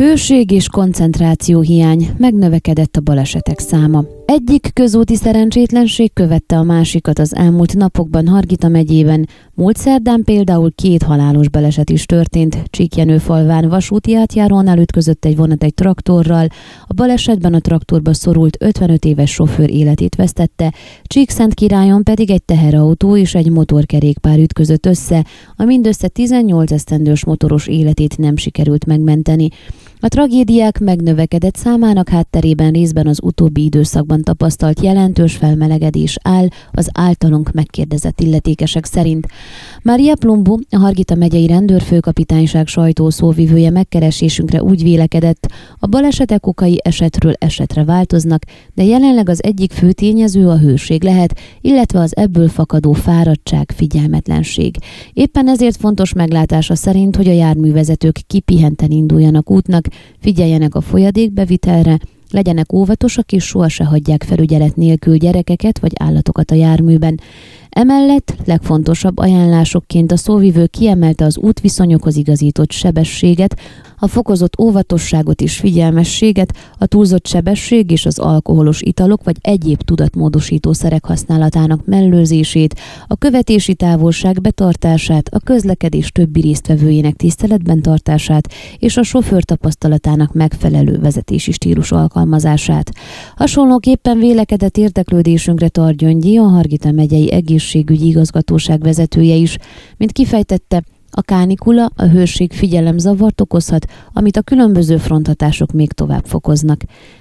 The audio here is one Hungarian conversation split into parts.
Hőség és koncentráció hiány, megnövekedett a balesetek száma. Egyik közúti szerencsétlenség követte a másikat az elmúlt napokban Hargita megyében. Múlt szerdán például két halálos baleset is történt. Csíkjenőfalván vasúti átjárón elütközött egy vonat egy traktorral. A balesetben a traktorba szorult 55 éves sofőr életét vesztette, Csíkszent királyon pedig egy teherautó és egy motorkerékpár ütközött össze, a mindössze 18 esztendős motoros életét nem sikerült megmenteni. A tragédiák megnövekedett számának hátterében részben az utóbbi időszakban tapasztalt jelentős felmelegedés áll az általunk megkérdezett illetékesek szerint. Mária Plumbu, a Hargita megyei rendőrfőkapitányság sajtószóvivője megkeresésünkre úgy vélekedett, a balesetek okai esetről esetre változnak, de jelenleg az egyik fő tényező a hőség lehet, illetve az ebből fakadó fáradtság, figyelmetlenség. Éppen ezért fontos meglátása szerint, hogy a járművezetők kipihenten induljanak útnak, figyeljenek a folyadékbevitelre, legyenek óvatosak és soha se hagyják felügyelet nélkül gyerekeket vagy állatokat a járműben. Emellett legfontosabb ajánlásokként a szóvivő kiemelte az útviszonyokhoz igazított sebességet, a fokozott óvatosságot és figyelmességet, a túlzott sebesség és az alkoholos italok vagy egyéb tudatmódosító szerek használatának mellőzését, a követési távolság betartását, a közlekedés többi résztvevőjének tiszteletben tartását és a sofőr tapasztalatának megfelelő vezetési stílus alkalmazását. Hasonlóképpen vélekedett érdeklődésünkre Targyöngyi, a Hargita megyei egészségügyi igazgatóság vezetője is, mint kifejtette, a kánikula, a hőség figyelemzavart okozhat, amit a különböző fronthatások még tovább fokoznak.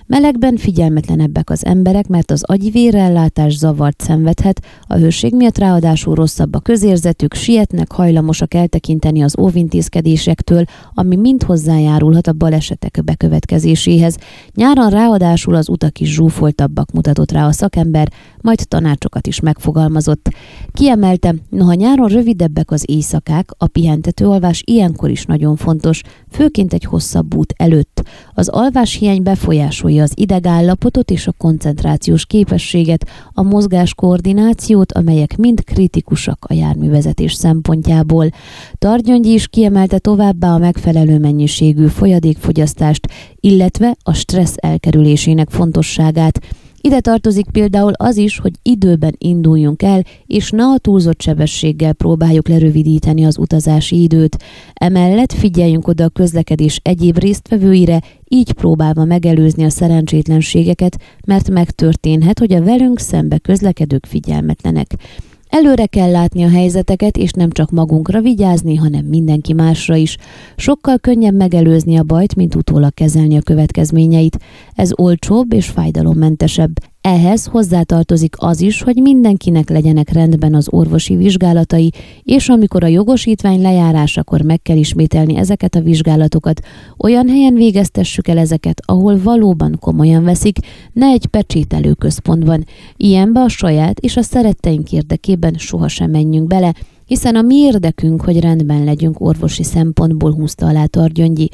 Melegben figyelmetlenebbek az emberek, mert az agyi vérellátás zavart szenvedhet, a hőség miatt ráadásul rosszabb a közérzetük, sietnek, hajlamosak eltekinteni az óvintézkedésektől, ami mind hozzájárulhat a balesetek bekövetkezéséhez. Nyáron ráadásul az utak is zsúfoltabbak mutatott rá a szakember, majd tanácsokat is megfogalmazott. Kiemelte, noha nyáron rövidebbek az éjszakák, a pihentető alvás ilyenkor is nagyon fontos, főként egy hosszabb út előtt. Az alvás hiány befolyásolja az idegállapotot és a koncentrációs képességet, a mozgás koordinációt, amelyek mind kritikusak a járművezetés szempontjából. Targyöngyi is kiemelte továbbá a megfelelő mennyiségű folyadékfogyasztást, illetve a stressz elkerülésének fontosságát, ide tartozik például az is, hogy időben induljunk el, és ne a túlzott sebességgel próbáljuk lerövidíteni az utazási időt. Emellett figyeljünk oda a közlekedés egyéb résztvevőire, így próbálva megelőzni a szerencsétlenségeket, mert megtörténhet, hogy a velünk szembe közlekedők figyelmetlenek. Előre kell látni a helyzeteket, és nem csak magunkra vigyázni, hanem mindenki másra is. Sokkal könnyebb megelőzni a bajt, mint utólag kezelni a következményeit. Ez olcsóbb és fájdalommentesebb. Ehhez hozzátartozik az is, hogy mindenkinek legyenek rendben az orvosi vizsgálatai, és amikor a jogosítvány lejárásakor meg kell ismételni ezeket a vizsgálatokat, olyan helyen végeztessük el ezeket, ahol valóban komolyan veszik, ne egy pecsételő központban. Ilyenbe a saját és a szeretteink érdekében sohasem menjünk bele, hiszen a mi érdekünk, hogy rendben legyünk orvosi szempontból, húzta alá Targyöngyi.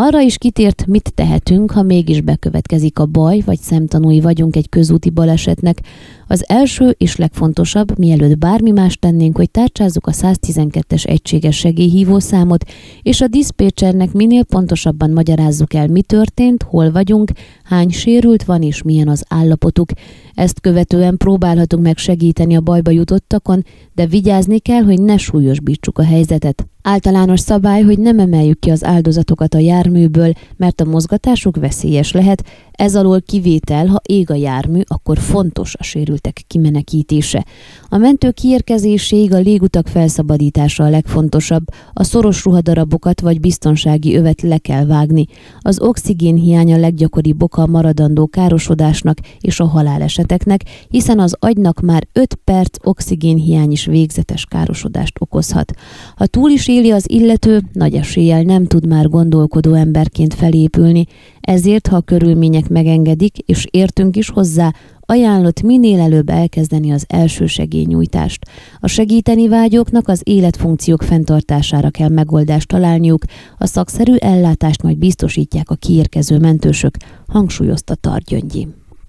Arra is kitért, mit tehetünk, ha mégis bekövetkezik a baj, vagy szemtanúi vagyunk egy közúti balesetnek. Az első és legfontosabb, mielőtt bármi más tennénk, hogy tárcsázzuk a 112-es egységes segélyhívószámot, és a diszpécsernek minél pontosabban magyarázzuk el, mi történt, hol vagyunk, hány sérült van és milyen az állapotuk. Ezt követően próbálhatunk meg segíteni a bajba jutottakon, de vigyázni kell, hogy ne súlyosbítsuk a helyzetet. Általános szabály, hogy nem emeljük ki az áldozatokat a járműből, mert a mozgatásuk veszélyes lehet, ez alól kivétel, ha ég a jármű, akkor fontos a sérültek kimenekítése. A mentő kiérkezéséig a légutak felszabadítása a legfontosabb, a szoros ruhadarabokat vagy biztonsági övet le kell vágni. Az oxigén hiánya leggyakoribb oka a maradandó károsodásnak és a haláleseteknek, hiszen az agynak már 5 perc oxigénhiány is végzetes károsodást okozhat. Ha túl is éli az illető, nagy eséllyel nem tud már gondolkodó emberként felépülni, ezért, ha a körülmények megengedik, és értünk is hozzá, ajánlott minél előbb elkezdeni az első segélynyújtást. A segíteni vágyóknak az életfunkciók fenntartására kell megoldást találniuk, a szakszerű ellátást majd biztosítják a kiérkező mentősök, hangsúlyozta Targyöngyi.